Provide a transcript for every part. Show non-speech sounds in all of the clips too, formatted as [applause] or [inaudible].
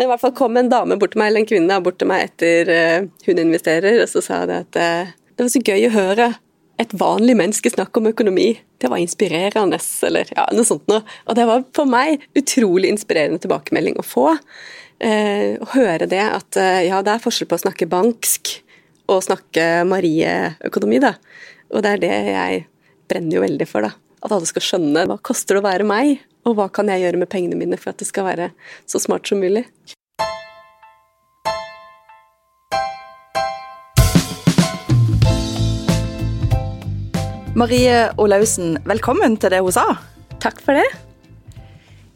Men i hvert fall kom en dame bort til meg, eller en kvinne bort til meg etter uh, hun investerer, og så sa det at uh, det var så gøy å høre et vanlig menneske snakke om økonomi. Det var inspirerende, eller ja, noe sånt noe. Og det var for meg utrolig inspirerende tilbakemelding å få. Eh, å høre det at ja, det er forskjell på å snakke banksk og snakke Marie-økonomi, da. Og det er det jeg brenner jo veldig for, da. At alle skal skjønne hva koster det å være meg, og hva kan jeg gjøre med pengene mine for at det skal være så smart som mulig. Marie Olaussen, velkommen til det hun sa. Takk for det.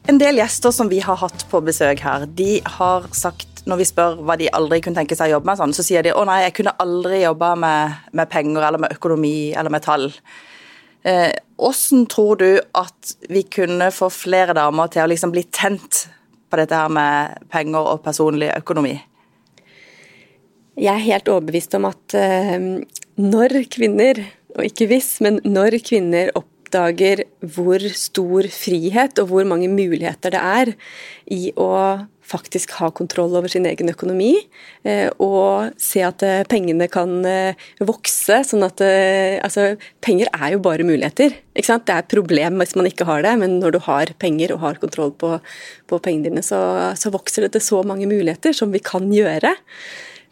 En del gjester som vi har hatt på besøk her, de har sagt når vi spør hva de aldri kunne tenke seg å jobbe med, sånn, så sier de å nei, jeg kunne aldri jobba med, med, penger eller med økonomi eller med tall. Eh, hvordan tror du at vi kunne få flere damer til å liksom bli tent på dette her med penger og personlig økonomi? Jeg er helt overbevist om at uh, når kvinner, og ikke hvis, men når kvinner oppdager hvor stor frihet og hvor mange muligheter det er i å faktisk ha kontroll over sin egen økonomi, eh, og se at eh, pengene kan eh, vokse. sånn at altså, Penger er jo bare muligheter. ikke sant? Det er et problem hvis man ikke har det, men når du har penger og har kontroll på, på pengene dine, så, så, vokser det til så mange muligheter som vi kan gjøre.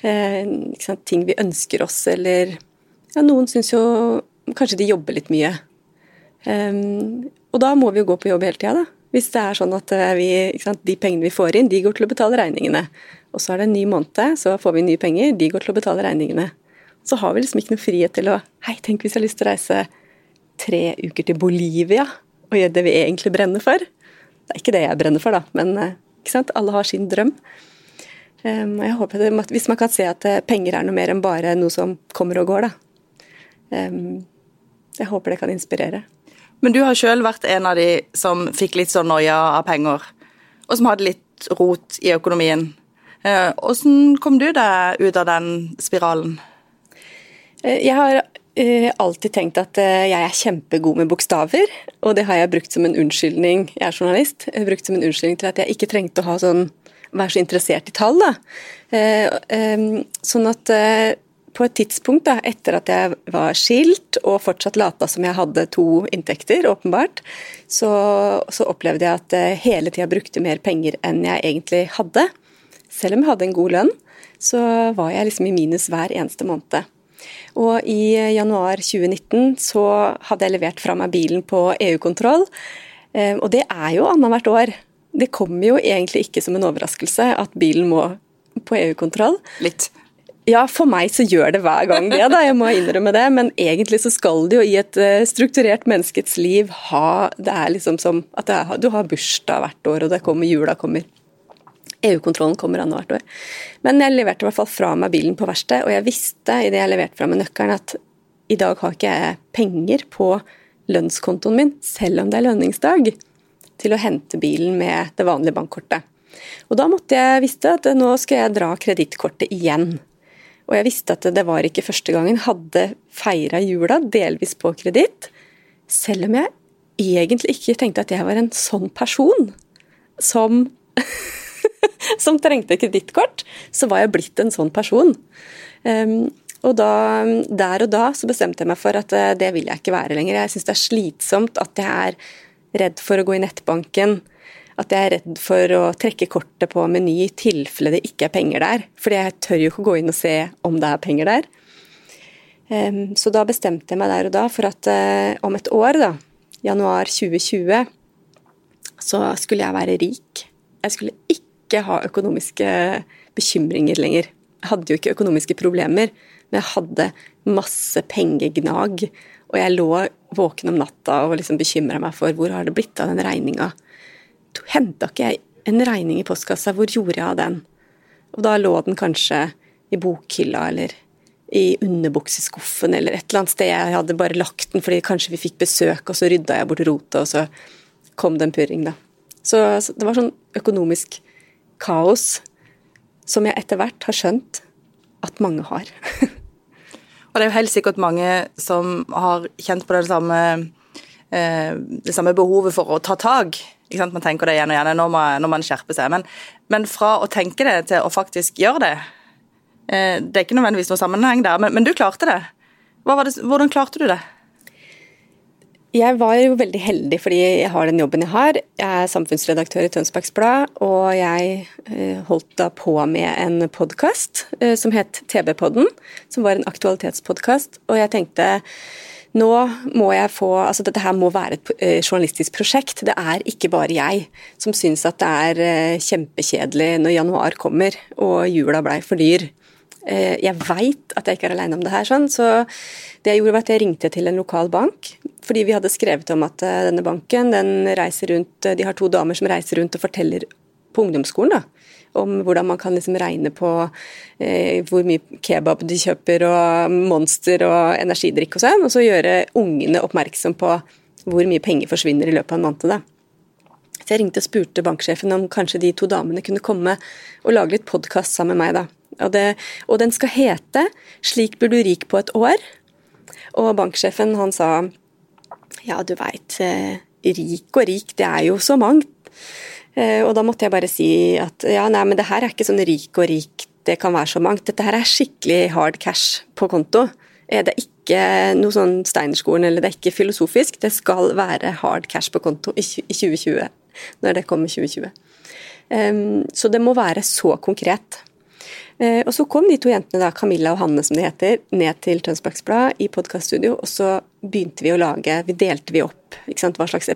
Eh, Ting vi ønsker oss, eller ja, Noen syns jo kanskje de jobber litt mye. Um, og da må vi jo gå på jobb hele tida, da. Hvis det er sånn at eh, vi, sant, de pengene vi får inn, de går til å betale regningene. Og så er det en ny måned, så får vi nye penger, de går til å betale regningene. Så har vi liksom ikke noe frihet til å Hei, tenk hvis jeg har lyst til å reise tre uker til Bolivia og gjøre det vi egentlig brenner for. Det er ikke det jeg brenner for, da, men eh, ikke sant? alle har sin drøm. Um, jeg håper det, Hvis man kan se at eh, penger er noe mer enn bare noe som kommer og går, da. Um, jeg håper det kan inspirere. Men du har sjøl vært en av de som fikk litt sånn noia av penger, og som hadde litt rot i økonomien. Hvordan eh, kom du deg ut av den spiralen? Eh, jeg har eh, alltid tenkt at jeg er kjempegod med bokstaver, og det har jeg brukt som en unnskyldning. Jeg er journalist. Jeg har brukt som en unnskyldning til at jeg ikke trengte å sånn, være så interessert i tall. Da. Sånn at på et tidspunkt da, etter at jeg var skilt og fortsatt lata som jeg hadde to inntekter, åpenbart, så, så opplevde jeg at jeg hele tida brukte mer penger enn jeg egentlig hadde. Selv om jeg hadde en god lønn, så var jeg liksom i minus hver eneste måned. Og i januar 2019 så hadde jeg levert fra meg bilen på EU-kontroll, eh, og det er jo annethvert år. Det kommer jo egentlig ikke som en overraskelse at bilen må på EU-kontroll. Litt. Ja, for meg så gjør det hver gang det, da. jeg må innrømme det. Men egentlig så skal det jo i et eh, strukturert menneskets liv ha Det er liksom som at er, du har bursdag hvert år, og det kommer jula kommer. EU-kontrollen kommer annethvert år. Men jeg leverte i hvert fall fra meg bilen på verkstedet, og jeg visste idet jeg leverte fra meg nøkkelen at i dag har ikke jeg penger på lønnskontoen min, selv om det er lønningsdag, til å hente bilen med det vanlige bankkortet. Og da måtte jeg visste at nå skal jeg dra kredittkortet igjen. Og jeg visste at det var ikke første gangen. Hadde feira jula delvis på kreditt. Selv om jeg egentlig ikke tenkte at jeg var en sånn person som [laughs] som trengte kredittkort, så var jeg blitt en sånn person. Um, og da, Der og da så bestemte jeg meg for at eh, det vil jeg ikke være lenger. Jeg syns det er slitsomt at jeg er redd for å gå i nettbanken at jeg er redd for å trekke kortet på Meny i tilfelle det ikke er penger der. Fordi jeg tør jo ikke gå inn og se om det er penger der. Så da bestemte jeg meg der og da for at eh, om et år, da, januar 2020, så skulle jeg være rik. Jeg skulle ikke ha økonomiske bekymringer lenger. Jeg hadde jo ikke økonomiske problemer, men jeg hadde masse pengegnag. Og jeg lå våken om natta og liksom bekymra meg for hvor har det blitt av den regninga henta ikke jeg en regning i postkassa, hvor gjorde jeg av den? Og da lå den kanskje i bokhylla eller i underbukseskuffen eller et eller annet sted. Jeg hadde bare lagt den fordi kanskje vi fikk besøk, og så rydda jeg bort rotet, og så kom det en purring, da. Så, så det var sånn økonomisk kaos som jeg etter hvert har skjønt at mange har. [laughs] og det er jo helt sikkert mange som har kjent på det samme, eh, det samme behovet for å ta tak? Man tenker det igjen og igjen, nå må, nå man skjerpe seg. Men, men, fra å tenke det til å faktisk gjøre det, eh, det er ikke nødvendigvis noen sammenheng der, men, men du klarte det. det. Hvordan klarte du det? Jeg var jo veldig heldig fordi jeg har den jobben jeg har. Jeg er samfunnsredaktør i Tønsbergs Blad, og jeg eh, holdt da på med en podkast eh, som het TV-podden, som var en aktualitetspodkast. Og jeg tenkte nå må jeg få Altså dette her må være et eh, journalistisk prosjekt. Det er ikke bare jeg som syns at det er kjempekjedelig når januar kommer og jula blei for dyr. Jeg veit at jeg ikke er aleine om det her, sånn, så det jeg gjorde var at jeg ringte til en lokal bank fordi vi hadde skrevet om at eh, denne banken den reiser rundt, eh, de har to damer som reiser rundt og forteller på ungdomsskolen da, om hvordan man kan liksom regne på eh, hvor mye kebab de kjøper og Monster og energidrikk og sånn, og så gjøre ungene oppmerksom på hvor mye penger forsvinner i løpet av en måned. da. Så Jeg ringte og spurte banksjefen om kanskje de to damene kunne komme og lage litt podkast sammen med meg. da. Og, det, og den skal hete 'Slik blir du rik på et år'. Og banksjefen han sa ja, du veit, eh, rik og rik, det er jo så mangt. Eh, og da måtte jeg bare si at ja, nei, men det her er ikke sånn rik og rik, det kan være så mangt. Dette her er skikkelig hard cash på konto. Det er ikke noe sånn Steinerskolen eller det er ikke filosofisk. Det skal være hard cash på konto i 2020, når det kommer 2020. Så det må være så konkret. Eh, og så kom de to jentene, da, Camilla og Hanne som de heter, ned til Tønsbergs Blad i podkaststudio, og så begynte vi å lage Vi delte vi opp. Hva slags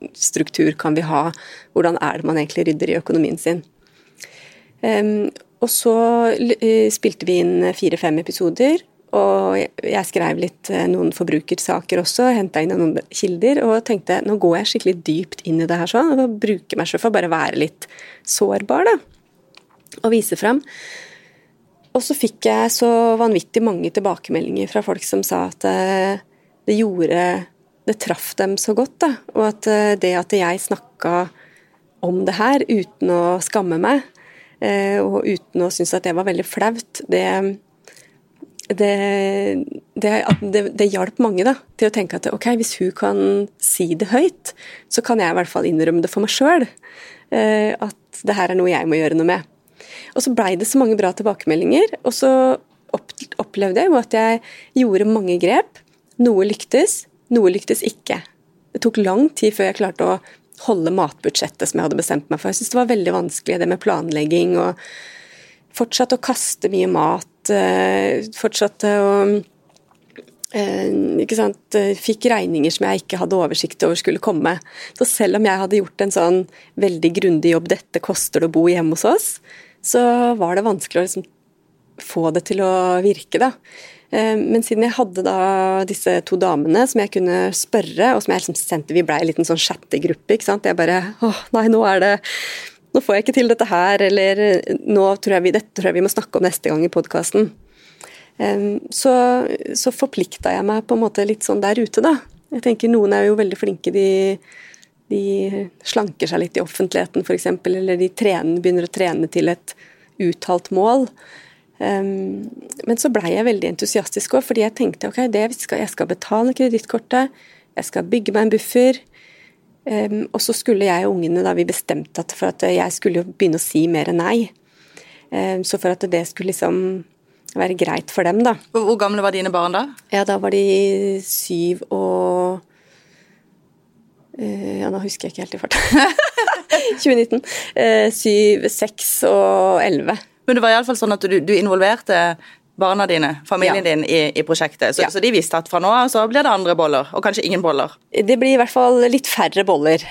episodestruktur kan vi ha? Hvordan er det man egentlig rydder i økonomien sin? Um, og så uh, spilte vi inn fire-fem episoder. Og jeg skrev litt uh, noen forbrukersaker også, henta inn noen kilder og tenkte nå går jeg skikkelig dypt inn i det her sånn, og bruker meg selv for å bare være litt sårbar, da og vise frem. Og så fikk jeg så vanvittig mange tilbakemeldinger fra folk som sa at eh, det gjorde Det traff dem så godt, da. Og at eh, det at jeg snakka om det her uten å skamme meg, eh, og uten å synes at det var veldig flaut, det det, det, det, hjalp mange da, til å tenke at ok, hvis hun kan si det høyt, så kan jeg i hvert fall innrømme det for meg sjøl. At det her er noe jeg må gjøre noe med. Og så blei det så mange bra tilbakemeldinger, og så opplevde jeg jo at jeg gjorde mange grep. Noe lyktes, noe lyktes ikke. Det tok lang tid før jeg klarte å holde matbudsjettet som jeg hadde bestemt meg for. Jeg syntes det var veldig vanskelig det med planlegging og fortsatte å kaste mye mat. Eh, fortsatte å eh, ikke sant, fikk regninger som jeg ikke hadde oversikt over skulle komme. Så selv om jeg hadde gjort en sånn veldig grundig jobb, dette koster det å bo hjemme hos oss, så var det vanskelig å liksom få det til å virke, da. Eh, men siden jeg hadde da disse to damene som jeg kunne spørre, og som jeg liksom sendte Vi blei en liten sånn chattegruppe, ikke sant. Jeg bare åh, nei, nå er det Nå får jeg ikke til dette her, eller nå tror jeg vi, dette tror jeg vi må snakke om neste gang i podkasten. Eh, så, så forplikta jeg meg på en måte litt sånn der ute, da. Jeg tenker Noen er jo veldig flinke, de de slanker seg litt i offentligheten f.eks., eller de trener, begynner å trene til et uttalt mål. Um, men så blei jeg veldig entusiastisk òg, fordi jeg tenkte ok, skal, jeg skal betale kredittkortet, jeg skal bygge meg en buffer. Um, og så skulle jeg og ungene, da vi bestemte at for at jeg skulle begynne å si mer nei. Um, så for at det skulle liksom være greit for dem, da. Hvor gamle var dine barn da? Ja, Da var de syv og uh, ja, nå husker jeg ikke helt i farta. 2019. Uh, 7, 6 og 11. Men det var iallfall sånn at du, du, involverte barna dine, familien ja. din, i, i prosjektet. Så, ja. så, de visste at fra nå av så blir det andre boller, og kanskje ingen boller? Det blir i hvert fall litt færre boller.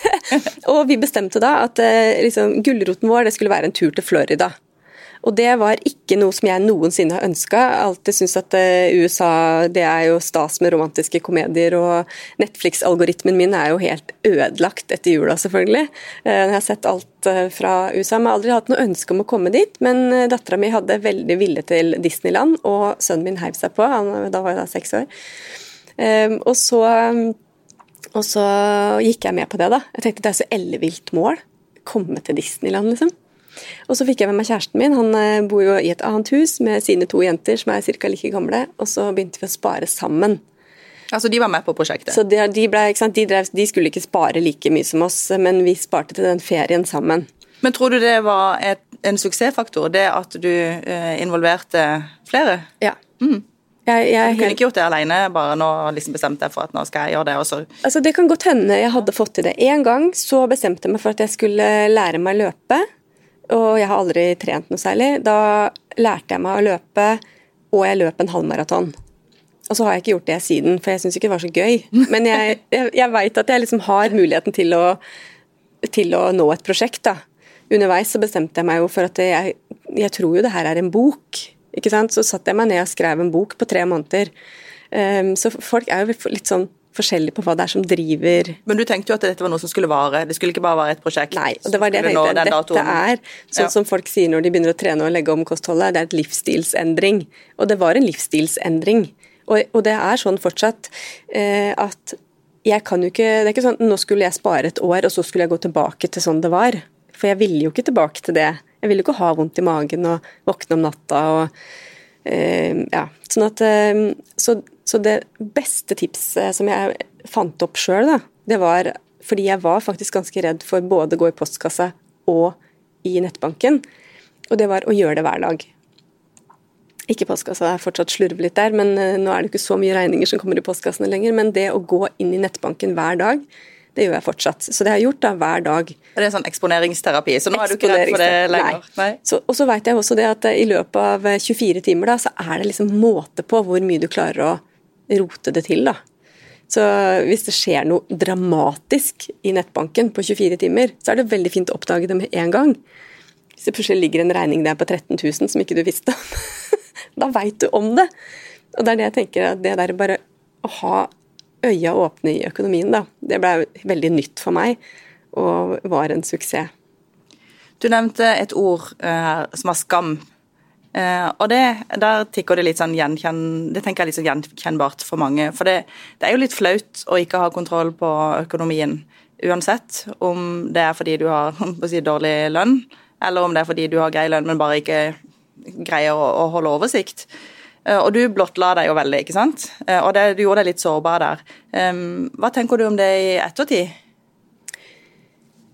[laughs] og vi bestemte da at eh, liksom, gulroten vår det skulle være en tur til Florida. Og det var ikke noe som jeg noensinne har ønska. Alltid syns at uh, USA det er jo stas med romantiske komedier, og Netflix-algoritmen min er jo helt ødelagt etter jula, selvfølgelig. Uh, jeg har sett alt uh, fra USA, men har aldri hatt noe ønske om å komme dit. Men dattera mi hadde veldig vilje til Disneyland, og sønnen min heiv seg på. Da var jeg da seks år. og så og så gikk jeg med på det, da. Jeg tenkte det er så ellevilt mål. Komme til Disneyland, liksom. Og så fikk jeg med meg kjæresten min. Han eh, bor jo i et annet hus med sine to jenter som er ca. like gamle. Og så begynte vi å spare sammen. Altså de var med på prosjektet? Så de, de, ble, de, drev, de skulle ikke spare like mye som oss, men vi sparte til den ferien sammen. Men tror du det var et, en suksessfaktor, det at du eh, involverte flere? Ja. Mm. Jeg, jeg, du kunne ikke gjort det alene, bare nå liksom bestemte jeg for at nå skal jeg gjøre det? Også. Altså Det kan godt hende jeg hadde fått til det. En gang så bestemte jeg meg for at jeg skulle lære meg å løpe, og jeg har aldri trent noe særlig. Da lærte jeg meg å løpe, og jeg løp en halvmaraton. Og så har jeg ikke gjort det siden, for jeg syns ikke det var så gøy. [laughs] Men jeg, jeg, jeg veit at jeg liksom har muligheten til å, til å nå et prosjekt. da underveis så bestemte jeg meg jo for at jeg, jeg tror jo det her er en bok. ikke sant? Så satte jeg meg ned og skrev en bok på tre måneder. Um, så folk er jo litt sånn forskjellige på hva det er som driver Men du tenkte jo at dette var noe som skulle vare? Det skulle ikke bare være et prosjekt? Nei, og det var det jeg tenkte. Dette er sånn ja. som folk sier når de begynner å trene og legge om kostholdet, det er et livsstilsendring. Og det var en livsstilsendring. Og, og det er sånn fortsatt eh, at jeg kan jo ikke Det er ikke sånn nå skulle jeg spare et år, og så skulle jeg gå tilbake til sånn det var. For jeg ville jo ikke tilbake til det. Jeg ville jo ikke ha vondt i magen og våkne om natta og eh, Ja. Sånn at eh, så, så, det beste tipset som jeg fant opp sjøl, det var fordi jeg var faktisk ganske redd for både å gå i postkassa og i nettbanken. Og det var å gjøre det hver dag. Ikke postkassa, er fortsatt slurver litt der, men uh, nå er det ikke så mye regninger som kommer i postkassene lenger. Men det å gå inn i nettbanken hver dag, det gjør jeg fortsatt. Så det har jeg gjort da hver dag. Det er sånn eksponeringsterapi, så nå er du ikke redd for det lenger? Nei. Nei. Så, og så vet jeg også det at i løpet av 24 timer da, så er det liksom måte på hvor mye du klarer å rote det til. da. Så hvis det skjer noe dramatisk i nettbanken på 24 timer, så er det veldig fint å oppdage det med en gang. Hvis det plutselig ligger en regning der på 13 000 som ikke du visste om, [laughs] da veit du om det. Og det er det jeg tenker, at det der bare å ha øya åpne i økonomien, da. Det ble veldig nytt for meg, og var en suksess. Du nevnte et ord eh, som var skam. Uh, og det, der tikker det litt sånn gjenkjenn... Det tenker jeg er litt sånn gjenkjennbart for mange. For det, det, er jo litt flaut å ikke ha kontroll på økonomien. Uansett om det er fordi du har [laughs] si, dårlig lønn, eller om det er fordi du har grei lønn, men bare ikke greier å, å holde oversikt. Eh, og du blottla deg jo veldig, ikke sant. Eh, og det, du gjorde deg litt sårbar der. Hva tenker du om det i ettertid?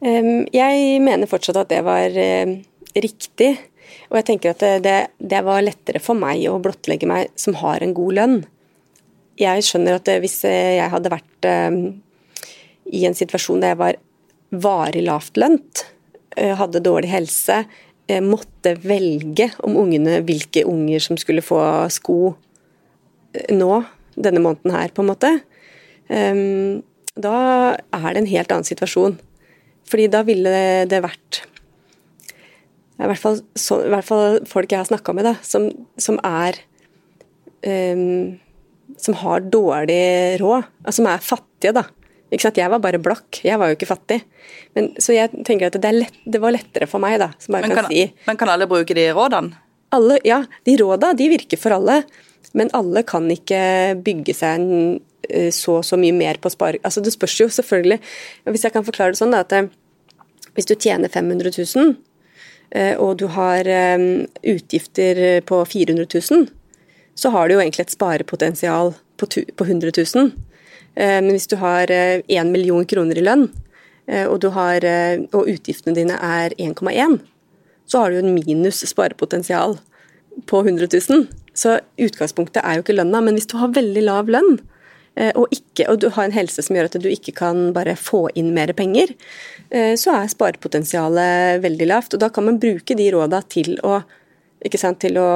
Jeg mener fortsatt at det var riktig. Og jeg tenker at det, det, var lettere for meg å blottlegge meg som har en god lønn. Jeg skjønner at hvis jeg hadde vært i en situasjon der jeg var varig lavtlønt, eh, hadde dårlig helse, Eh, måtte velge om ungene, hvilke unger som skulle få sko eh, nå, denne måneden her, på en måte, da er det en helt annen situasjon. Fordi da ville det vært i hvert fall, så, i hvert fall folk jeg har snakka med, da, som, som er um, Som har dårlig råd, altså som er fattige, da. Ikke sant? Jeg var bare blakk, jeg var jo ikke fattig. Men, så jeg tenker at det, lett, det, var lettere for meg, da. men, kan, kan si. men kan alle bruke de rådene? Alle, ja, de råda de virker for alle. Men alle kan ikke bygge seg en, eh, så så mye mer på spare... Altså, det spørs jo selvfølgelig Hvis jeg kan forklare det sånn, da, at eh, hvis du tjener 500 000, eh, og du har utgifter på 400 000, så har du jo egentlig et sparepotensial på 100 000. Eh, men hvis du har én eh, million kroner i lønn, eh, og, har, og utgiftene dine er 1,1, så har du en minus sparepotensial på 100 000. Så utgangspunktet er jo ikke lønna, men hvis du har veldig lav lønn, og, ikke, og du har en helse som gjør at du ikke kan bare få inn mer penger, så er sparepotensialet veldig lavt. Og da kan man bruke de råda til å, sant, til å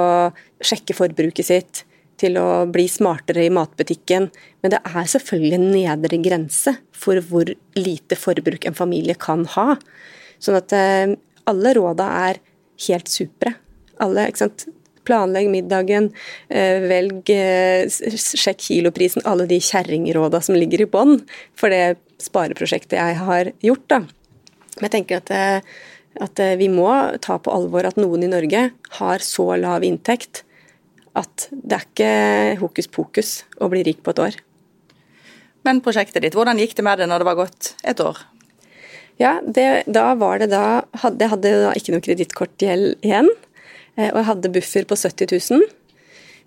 sjekke forbruket sitt, til å bli smartere i matbutikken. Men det er selvfølgelig en nedre grense for hvor lite forbruk en familie kan ha. Sånn at eh, alle råda er helt supre. Alle, ikke sant. Planlegg middagen, eh, velg, eh, sjekk kiloprisen, alle de kjerringråda som ligger i bånn for det spareprosjektet jeg har gjort. da. Men jeg tenker at, at vi må ta på alvor at noen i Norge har så lav inntekt at det er ikke hokus pokus å bli rik på et år. Men prosjektet ditt, hvordan gikk det med det når det var gått et år? Ja, det, da var det da hadde, hadde da ikke noe kredittkortgjeld igjen. Eh, og jeg hadde buffer på 70 000.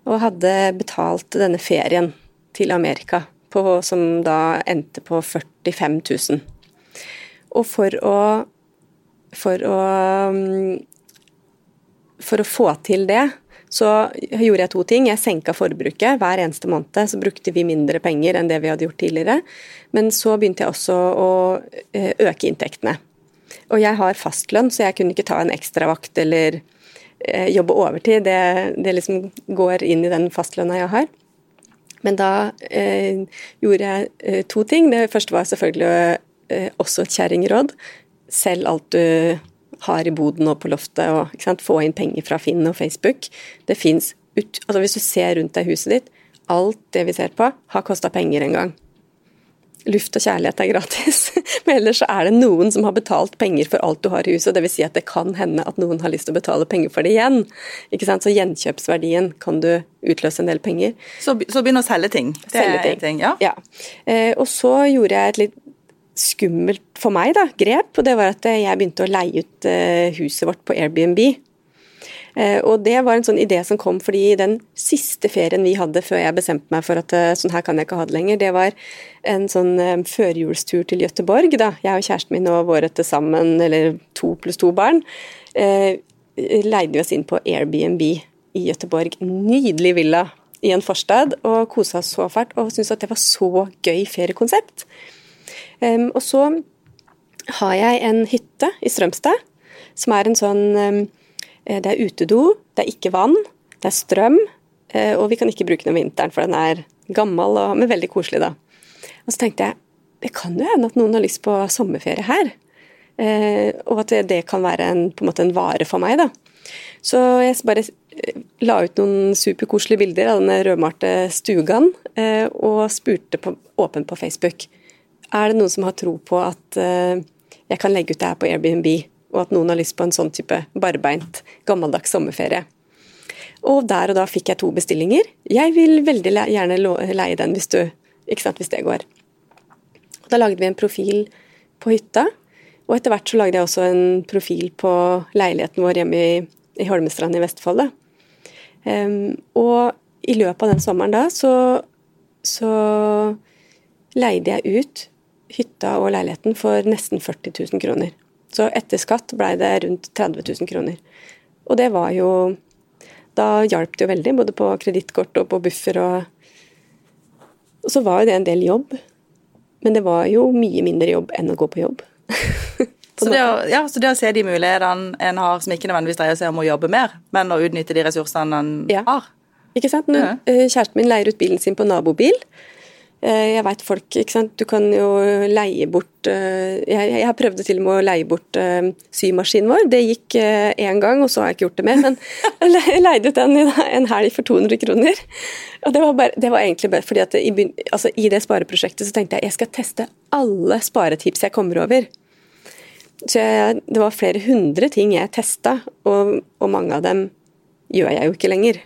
Og hadde betalt denne ferien til Amerika på, som da endte på 45 000. Og for å, for å mm, For å få til det, så gjorde jeg to ting. Jeg senka forbruket. Hver eneste måned så brukte vi mindre penger enn det vi hadde gjort tidligere. Men så begynte jeg også å eh, øke inntektene. Og jeg har fastlønn, så jeg kunne ikke ta en ekstravakt eller jobbe overtid. Det, det liksom går inn i den fastlønna jeg har. Men da eh, gjorde jeg eh, to ting. Det første var selvfølgelig eh, også et kjerringråd. Selg alt du har i boden og på loftet, og få inn penger fra Finn og Facebook. Det fins altså Hvis du ser rundt deg huset ditt, alt det vi ser på, har kosta penger en gang luft og kjærlighet er gratis. [laughs] Men ellers så er det noen som har betalt penger for alt du har i huset. Dvs. Si at det kan hende at noen har lyst til å betale penger for det igjen. Ikke sant? Så gjenkjøpsverdien kan du utløse en del penger. Så, så begynne å selge ting. Det selge ting. ting ja. ja. Eh, og så gjorde jeg et litt skummelt for meg da, grep, og det var at jeg begynte å leie ut eh, huset vårt på Airbnb. Eh, og Det var en sånn idé som kom fordi den siste ferien vi hadde før jeg bestemte meg for at eh, sånn her kan jeg ikke ha det lenger, det var en sånn eh, førjulstur til Gøteborg. da. Jeg og kjæresten min og våre til sammen, eller to pluss to barn, leide vi oss inn på Airbnb i Gøteborg. Nydelig villa i en forstad, og kosa oss så fælt. Og syntes at det var så gøy feriekonsept. Og så har jeg en hytte i Strømstad, som er en sånn det er utedo, det er ikke vann, det er strøm, eh, og vi kan ikke bruke den om vinteren, for den er gammel, men veldig koselig, da. Og så tenkte jeg det kan jo hende at noen har lyst på sommerferie her. Eh, og at det, kan være en, på en, måte en vare for meg, da. Så jeg bare la ut noen superkoselige bilder av denne rødmalte stugan, og spurte på, åpent på Facebook er det noen som har tro på at jeg kan legge ut det her på Airbnb og at noen har lyst på en sånn type barbeint, gammeldags sommerferie. Og der og da fikk jeg to bestillinger. Jeg vil veldig gjerne leie den hvis, du, sant, hvis det går. Da lagde vi en profil på hytta, og etter hvert så lagde jeg også en profil på leiligheten vår hjemme i, i Holmestrand i Vestfold. Um, og i løpet av den sommeren da, så, så leide jeg ut hytta og leiligheten for nesten 40 000 kroner. Så etter skatt blei det rundt 30 000 kroner. Og det var jo Da hjalp det jo veldig, både på kredittkort og på buffer og Og så var jo det en del jobb. Men det var jo mye mindre jobb enn å gå på jobb. [laughs] så, det å, ja, så det å se de mulighetene en har, som ikke nødvendigvis dreier seg om å jobbe mer, men å utnytte de ressursene en ja. har. Ikke sant? Nå. Eh, kjæresten min leier ut bilen sin på nabobil. Eh, jeg veit folk ikke sant? Du kan jo leie bort eh, Jeg, har prøvd til og med å leie bort uh, symaskinen vår. Det gikk én gang, og så har jeg ikke gjort det mer. Men [laughs] jeg leide ut den en helg for 200 kroner. Og det var, bare, det var egentlig bare fordi at i, altså, i, det spareprosjektet så tenkte jeg jeg skal teste alle sparetips jeg kommer over. Så jeg, det var flere hundre ting jeg testa, og, og mange av dem gjør jeg jo ikke lenger.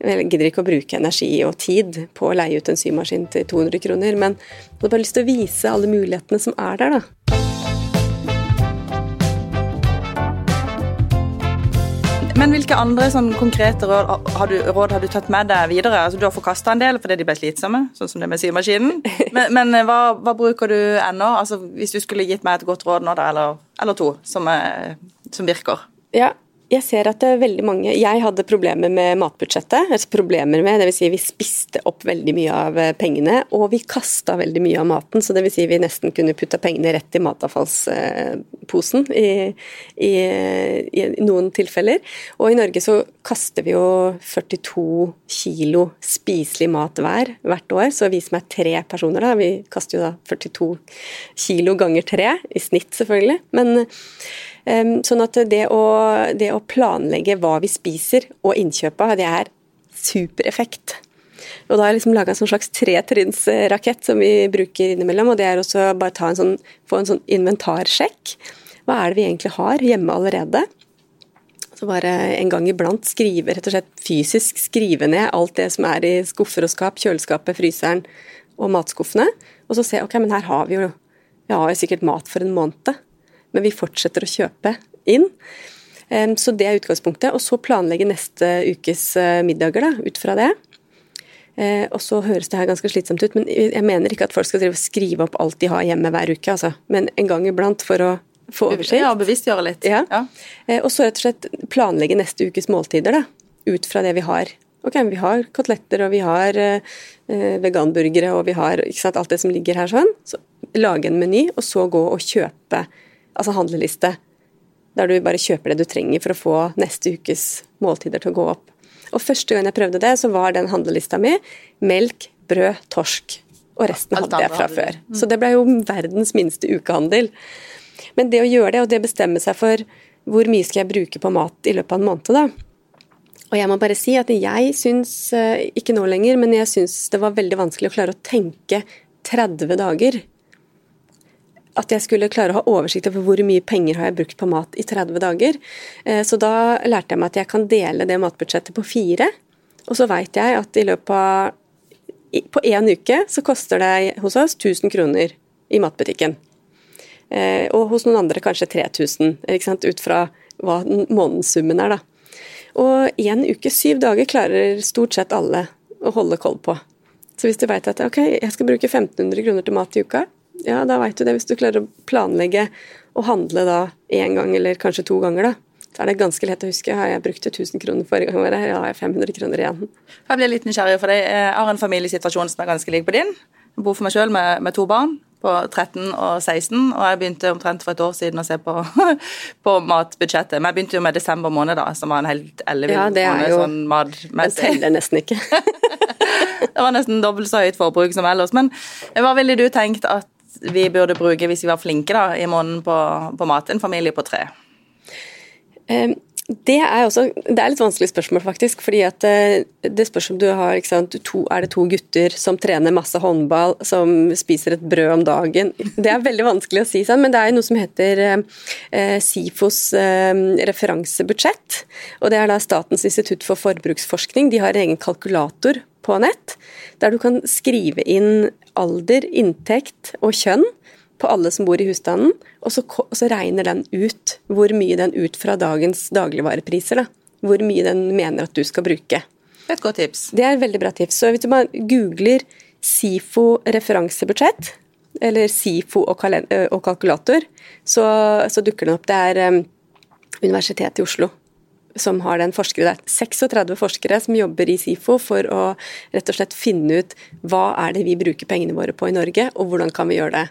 Jeg gidder ikke å bruke energi og tid på å leie ut en symaskin til 200 kroner, men jeg hadde bare lyst til å vise alle mulighetene som er der, da. Men hvilke andre sånn konkrete råd har, du, råd har, du, tatt med deg videre? Altså, du har forkasta en del fordi de ble slitsomme, sånn som det med symaskinen. [laughs] Men, men eh, hva, hva, bruker du ennå? Altså, hvis du skulle gitt meg et godt råd nå, da, eller, eller to, som, er, som virker? Ja, jeg ser at det er veldig mange Jeg hadde problemer med matbudsjettet. altså problemer med, Dvs. Si vi spiste opp veldig mye av eh, pengene, og vi kasta veldig mye av maten. Så dvs. Si vi nesten kunne putta pengene rett i matavfallsposen i, i, i, noen tilfeller. Og i Norge så kaster vi jo 42 kilo spiselig mat hver hvert år. Så vi som er tre personer, da, vi kaster jo da 42 kilo ganger tre, i snitt selvfølgelig. men Sånn at det å, det å planlegge hva vi spiser og innkjøpa, det er supereffekt. Og da har jeg liksom laga en slags tretrinnsrakett som vi bruker innimellom. og Det er også bare en sånn, få en sånn inventarsjekk. Hva er det vi egentlig har hjemme allerede? Så bare en gang iblant skrive, rett og slett fysisk skrive ned alt det som er i skuffer og skap, kjøleskapet, fryseren og matskuffene. Og så se ok, men her har vi jo, vi har jo sikkert mat for en måned men vi fortsetter å kjøpe inn. Så det er utgangspunktet. Og så planlegge neste ukes eh, middager da, ut fra det. Eh, og så høres det her ganske slitsomt ut, men jeg mener ikke at folk skal skrive opp alt de har hjemme hver uke, altså. Men en gang iblant for å få oversikt. Ja, bevisstgjøre litt. Ja. ja. Eh, og så rett og slett planlegge neste ukes måltider, da. Ut fra det vi har. Ok, vi har koteletter, og vi har eh, veganburgere, og vi har sant, alt det som ligger her sånn. Så lage en meny, og så gå og kjøpe, altså handleliste. Der du bare kjøper det du trenger for å få neste ukes måltider til å gå opp. Og første gang jeg prøvde det, så var den handlelista mi melk, brød, torsk. Og resten hadde jeg fra før. Mm. Så det ble jo verdens minste ukehandel. Men det å gjøre det, og det bestemme seg for hvor mye skal jeg bruke på mat i løpet av en måned, da. Og jeg må bare si at jeg syns, eh, ikke nå lenger, men jeg syns det var veldig vanskelig å klare å tenke 30 dager. At jeg skulle klare å ha oversikt over hvor mye penger har jeg brukt på mat i 30 dager. Eh, så da lærte jeg meg at jeg kan dele det matbudsjettet på fire. Og så veit jeg at i løpet av På én uke så koster det hos oss 1000 kroner i matbutikken. Eh, og hos noen andre kanskje 3000, ut fra hva månedssummen er. da. Og én uke, syv dager, klarer stort sett alle å holde koll på. Så hvis du veit at ok, jeg skal bruke 1500 kroner til mat i uka, ja, da veit du det. Hvis du klarer å planlegge og handle da én gang eller kanskje to ganger, da, så er det ganske lett å huske. Har jeg brukt 1000 kroner forrige gang, eller har jeg 500 kroner igjen. Jeg blir litt nysgjerrig, for deg. jeg har en familiesituasjon som er ganske lik på din. Jeg bor for meg sjøl med, med, to barn på 13 og 16, og jeg begynte omtrent for et år siden å se på, [laughs] på matbudsjettet. Men jeg begynte jo med desember måned, da, som var en helt ellevill ja, det måned. Sånn matmessig. Den teller nesten ikke. [laughs] det var nesten dobbelt så høyt forbruk som ellers. Men hva ville du tenkt at vi burde bruke hvis vi var flinke da, i måneden på, på mat? En familie på tre? Um, det er, også, det er litt vanskelig spørsmål, faktisk. fordi at eh, Det spørs om du har to, Er det to gutter som trener masse håndball, som spiser et brød om dagen? Det er veldig vanskelig å si, sånn, men det er noe som heter eh, SIFOs eh, referansebudsjett. og Det er da Statens institutt for forbruksforskning. De har en egen kalkulator på nett, der du kan skrive inn alder, inntekt og kjønn på alle som bor i husstanden, og så, og så, regner den ut hvor mye den ut fra dagens dagligvarepriser, da, hvor mye den mener at du skal bruke. Et godt tips. Det er et veldig bra tips. Så hvis du bare googler SIFO referansebudsjett, eller SIFO og, og kalkulator, så, så, dukker den opp. Det er um, Universitetet i Oslo som har den forskere. Det er 36 forskere som jobber i SIFO for å rett og slett finne ut hva er det vi bruker pengene våre på i Norge, og hvordan kan vi gjøre det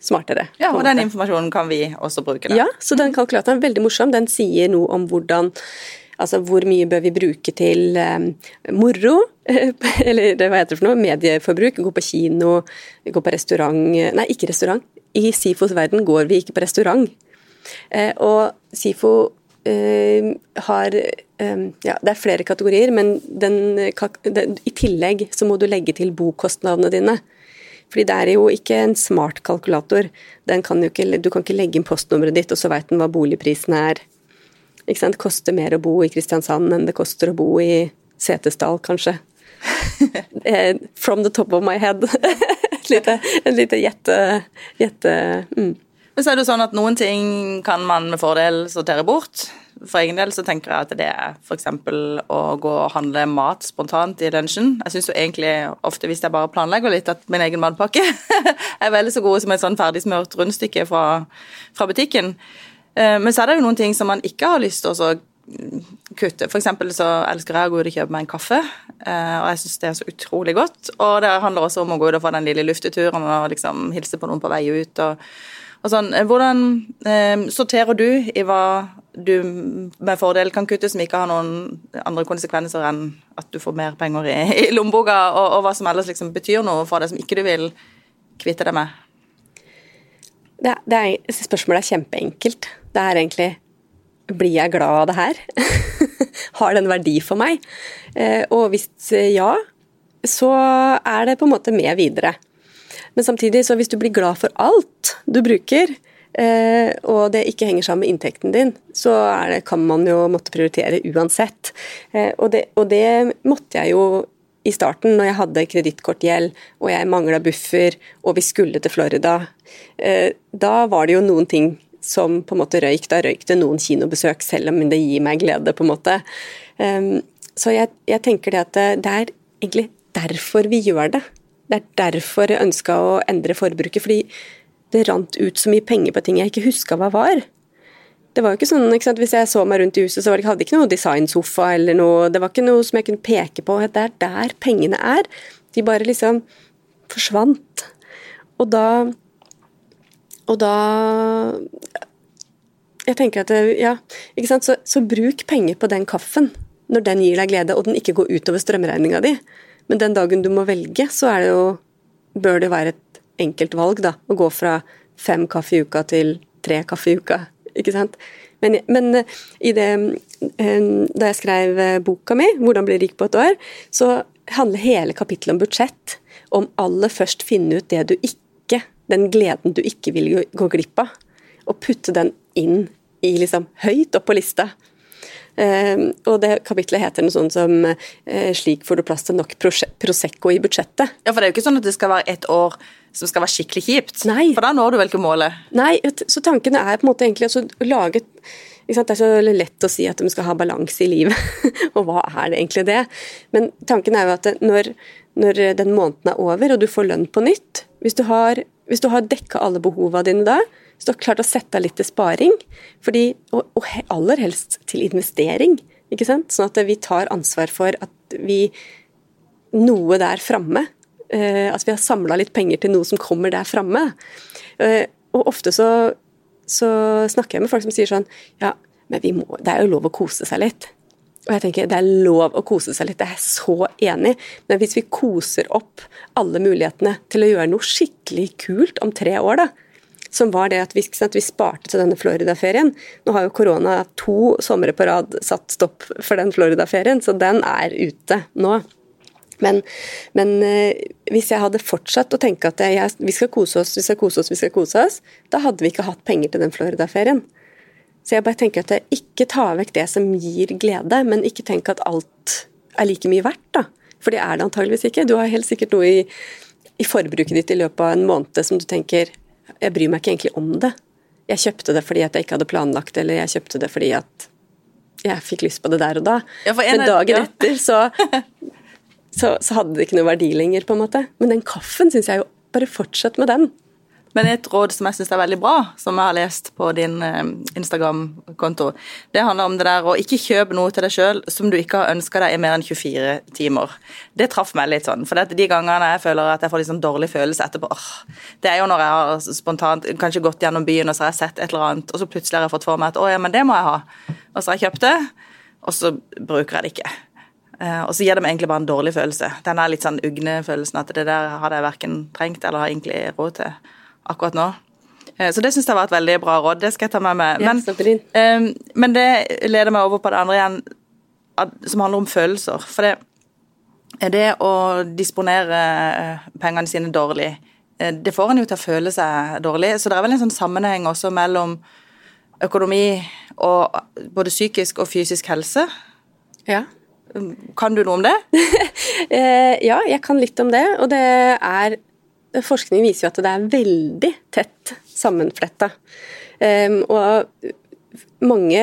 smartere. Ja, og den informasjonen kan vi også bruke. Da. Ja, så den kalkulatoren er veldig morsom. Den sier noe om hvordan Altså hvor mye bør vi bruke til um, moro, [laughs] eller hva heter det for noe, medieforbruk. Gå på kino, gå på restaurant Nei, ikke restaurant. I SIFOs verden går vi ikke på restaurant. Eh, og SIFO har um, Ja, det er flere kategorier, men den, i tillegg så må du legge til bokostnadene dine. Fordi det er jo ikke en smart kalkulator. Kan ikke, du kan ikke legge inn postnummeret ditt, og så veit den hva boligprisen er. Ikke sant? Det koster mer å bo i Kristiansand enn det koster å bo i Setesdal, kanskje. [laughs] Eh, from the top of my head. [laughs] et lite, et lite gjette... gjette mm. Men så er det sånn at noen ting kan man med fordel sortere bort. For egen del så tenker jeg at det er f.eks. å gå og handle mat spontant i lunsjen. Jeg syns jo egentlig ofte, hvis jeg bare planlegger litt, at min egen matpakke [laughs] er veldig så god som et sånn ferdigsmurt rundstykke fra, fra, butikken. Eh, men så er det jo noen ting som man ikke har lyst til å kutte. For eksempel så elsker jeg å gå ut og kjøpe meg en kaffe, eh, og jeg syns det er så utrolig godt. Og det handler også om å gå ut og få den lille lufteturen og liksom hilse på noen på vei ut. og eh, hvordan eh, sorterer du i hva du med fordel kan kutte, som ikke har noen andre konsekvenser enn at du får mer penger i, i lommeboka, og, og, hva som ellers liksom betyr noe for deg som ikke du vil kvitte deg med? Det, det er, spørsmålet er kjempeenkelt. Det er egentlig blir jeg glad av det her? [laughs] har det en verdi for meg? Eh, og hvis ja, så er det på en måte med videre. Men samtidig, så hvis du blir glad for alt du bruker, eh, og det ikke henger sammen med inntekten din, så det, kan man jo måtte prioritere uansett. Eh, og, det, og, det, måtte jeg jo i starten, når jeg hadde kredittkortgjeld og jeg mangla buffer og vi skulle til Florida. Eh, da var det jo noen ting som på en måte røyk. Da røyk det noen kinobesøk, selv om det gir meg glede, på en måte. Så jeg, jeg tenker det at det er egentlig derfor vi gjør det. Det er derfor jeg ønska å endre forbruket. Fordi det rant ut så mye penger på ting jeg ikke huska hva var. Det var jo ikke sånn, ikke sant? Hvis jeg så meg rundt i huset, så hadde jeg ikke noe designsofa eller noe Det var ikke noe som jeg kunne peke på. Det er der pengene er. De bare liksom forsvant. Og da Og da Jeg tenker at ja, ikke sant? Så, så bruk penger på den kaffen når den gir deg glede, og den ikke går utover strømregninga di. Men den dagen du må velge, så det jo Bør det være et enkelt valg, da. Å gå fra fem kaffe i uka til tre kaffe i uka. Ikke sant? Men, men det, eh, da jeg skrev eh, boka mi, 'Hvordan bli rik på et år', så handler hele kapittelet om budsjett. Om aller først finne ut det du ikke Den gleden du ikke vil gå glipp av. Og putte den inn i liksom høyt opp på lista. Uh, og det kapitlet heter noe sånt som uh, 'Slik får du plass til nok Prosecco i budsjettet'. Ja, For det er jo ikke sånn at det skal være ett år som skal være skikkelig kjipt? Nei. For da når du vel ikke målet? Nei, så tankene er på en måte egentlig å lage det er så lett å si at de skal ha balanse i livet, [laughs] og hva er det egentlig det? Men tanken er jo at når, når den måneden er over og du får lønn på nytt Hvis du har, hvis har dekka alle behova dine da, hvis du har klart å sette av litt til sparing, fordi, og, og, aller helst til investering, ikke sant? sånn at vi tar ansvar for at vi noe der framme uh, At vi har samla litt penger til noe som kommer der framme. Uh, og ofte så så snakker jeg med folk som sier sånn Ja, men må, det er jo lov å kose seg litt. Og jeg tenker, Det er lov å kose seg litt, det er jeg så enig Men hvis vi koser opp alle mulighetene til å gjøre noe skikkelig kult om tre år, da, som var det at vi, at vi sparte til denne Florida-ferien Nå har jo korona to somre på rad satt stopp for den Florida-ferien, så den er ute nå. Men, men eh, hvis jeg hadde fortsatt å tenke at jeg, vi skal kose oss, vi skal kose oss, vi skal kose oss, da hadde vi ikke hatt penger til den Florida-ferien. Så jeg bare tenker at jeg ikke ta vekk det som gir glede, men ikke tenk at alt er like mye verdt, da. For det er det antageligvis ikke. Du har helt sikkert noe i, i forbruket ditt i løpet av en måned som du tenker Jeg bryr meg ikke egentlig om det. Jeg kjøpte det fordi at jeg ikke hadde planlagt det, eller jeg kjøpte det fordi at jeg fikk lyst på det der og da. Ja, Men dagen ja. etter så [laughs] så, så, hadde det ikke noe verdi lenger, på en måte. Men den kaffen syns jeg jo Bare fortsett med den. Men et råd som jeg syns er veldig bra, som jeg har lest på din eh, Instagram-konto, det handler om det der å ikke kjøpe noe til deg sjøl som du ikke har ønska deg i mer enn 24 timer. Det traff meg litt sånn. For de gangene jeg føler at jeg får litt sånn dårlig følelse etterpå, det er jo når jeg har spontant kanskje gått gjennom byen og så har jeg sett et eller annet, og så plutselig har jeg fått for meg at å ja, men det må jeg ha. Og så har jeg kjøpt det, og så bruker jeg det ikke. Uh, og så gir det meg egentlig bare en dårlig følelse. Den litt sånn ugne følelsen at det der hadde jeg verken trengt eller har egentlig råd til akkurat nå. Uh, så det syns jeg var et veldig bra råd. Det skal jeg ta med meg. Men, uh, men det leder meg over på det andre igjen, som handler om følelser. For det, det å disponere pengene sine dårlig, det får en jo til å føle seg dårlig. Så det er vel en sånn sammenheng også mellom økonomi og både psykisk og fysisk helse. Ja. Kan du noe om det? [laughs] Eh, ja, jeg kan litt om det. Og det er Forskning viser jo at det er veldig tett sammenfletta. Ehm, og mange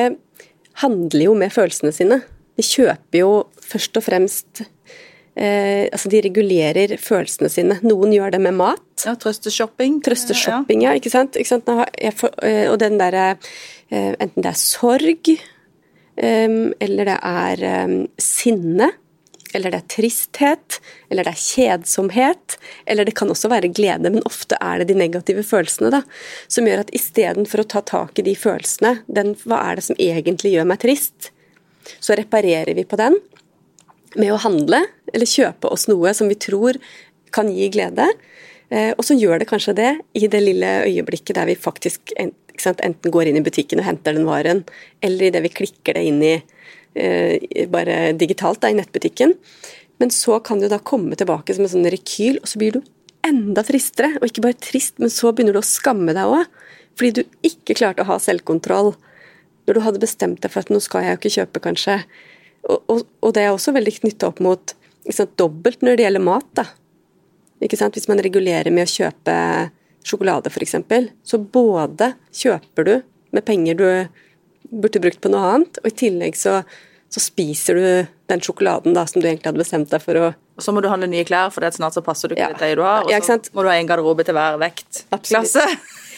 handler jo med følelsene sine. De kjøper jo først og fremst eh, altså De regulerer følelsene sine. Noen gjør det med mat. Ja, Trøsteshopping. Trøsteshopping, ja. ikke sant? Ikke sant? Eh, og den derre Enten det er sorg eller det er sinne, eller det er tristhet, eller det er kjedsomhet, eller det kan også være glede, men ofte er det de negative følelsene da, som gjør at istedenfor å ta tak i de følelsene, den, hva er det som egentlig gjør meg trist, så reparerer vi på den med å handle eller kjøpe oss noe som vi tror kan gi glede, eh, og så gjør det kanskje det i det lille øyeblikket der vi faktisk enten går inn i butikken og henter den varen, eller idet vi klikker det inn i bare digitalt da, i nettbutikken. Men så kan du da komme tilbake som en sånn rekyl, og så blir du enda tristere. Og ikke bare trist, men så begynner du å skamme deg òg. Fordi du ikke klarte å ha selvkontroll når du hadde bestemt deg for at nå skal jeg jo ikke kjøpe, kanskje. Og, og, og det er også veldig knytta opp mot sant, dobbelt når det gjelder mat. da. Ikke sant? Hvis man regulerer med å kjøpe sjokolade f.eks., så både kjøper du med penger du burde brukt på noe annet, og i tillegg så, så spiser du den sjokoladen da, som du egentlig hadde bestemt deg for å Og så må du handle nye klær, for det snart så passer du ikke Ja. det du har. Og Ja, så må du ha en garderobe til hver vektklasse.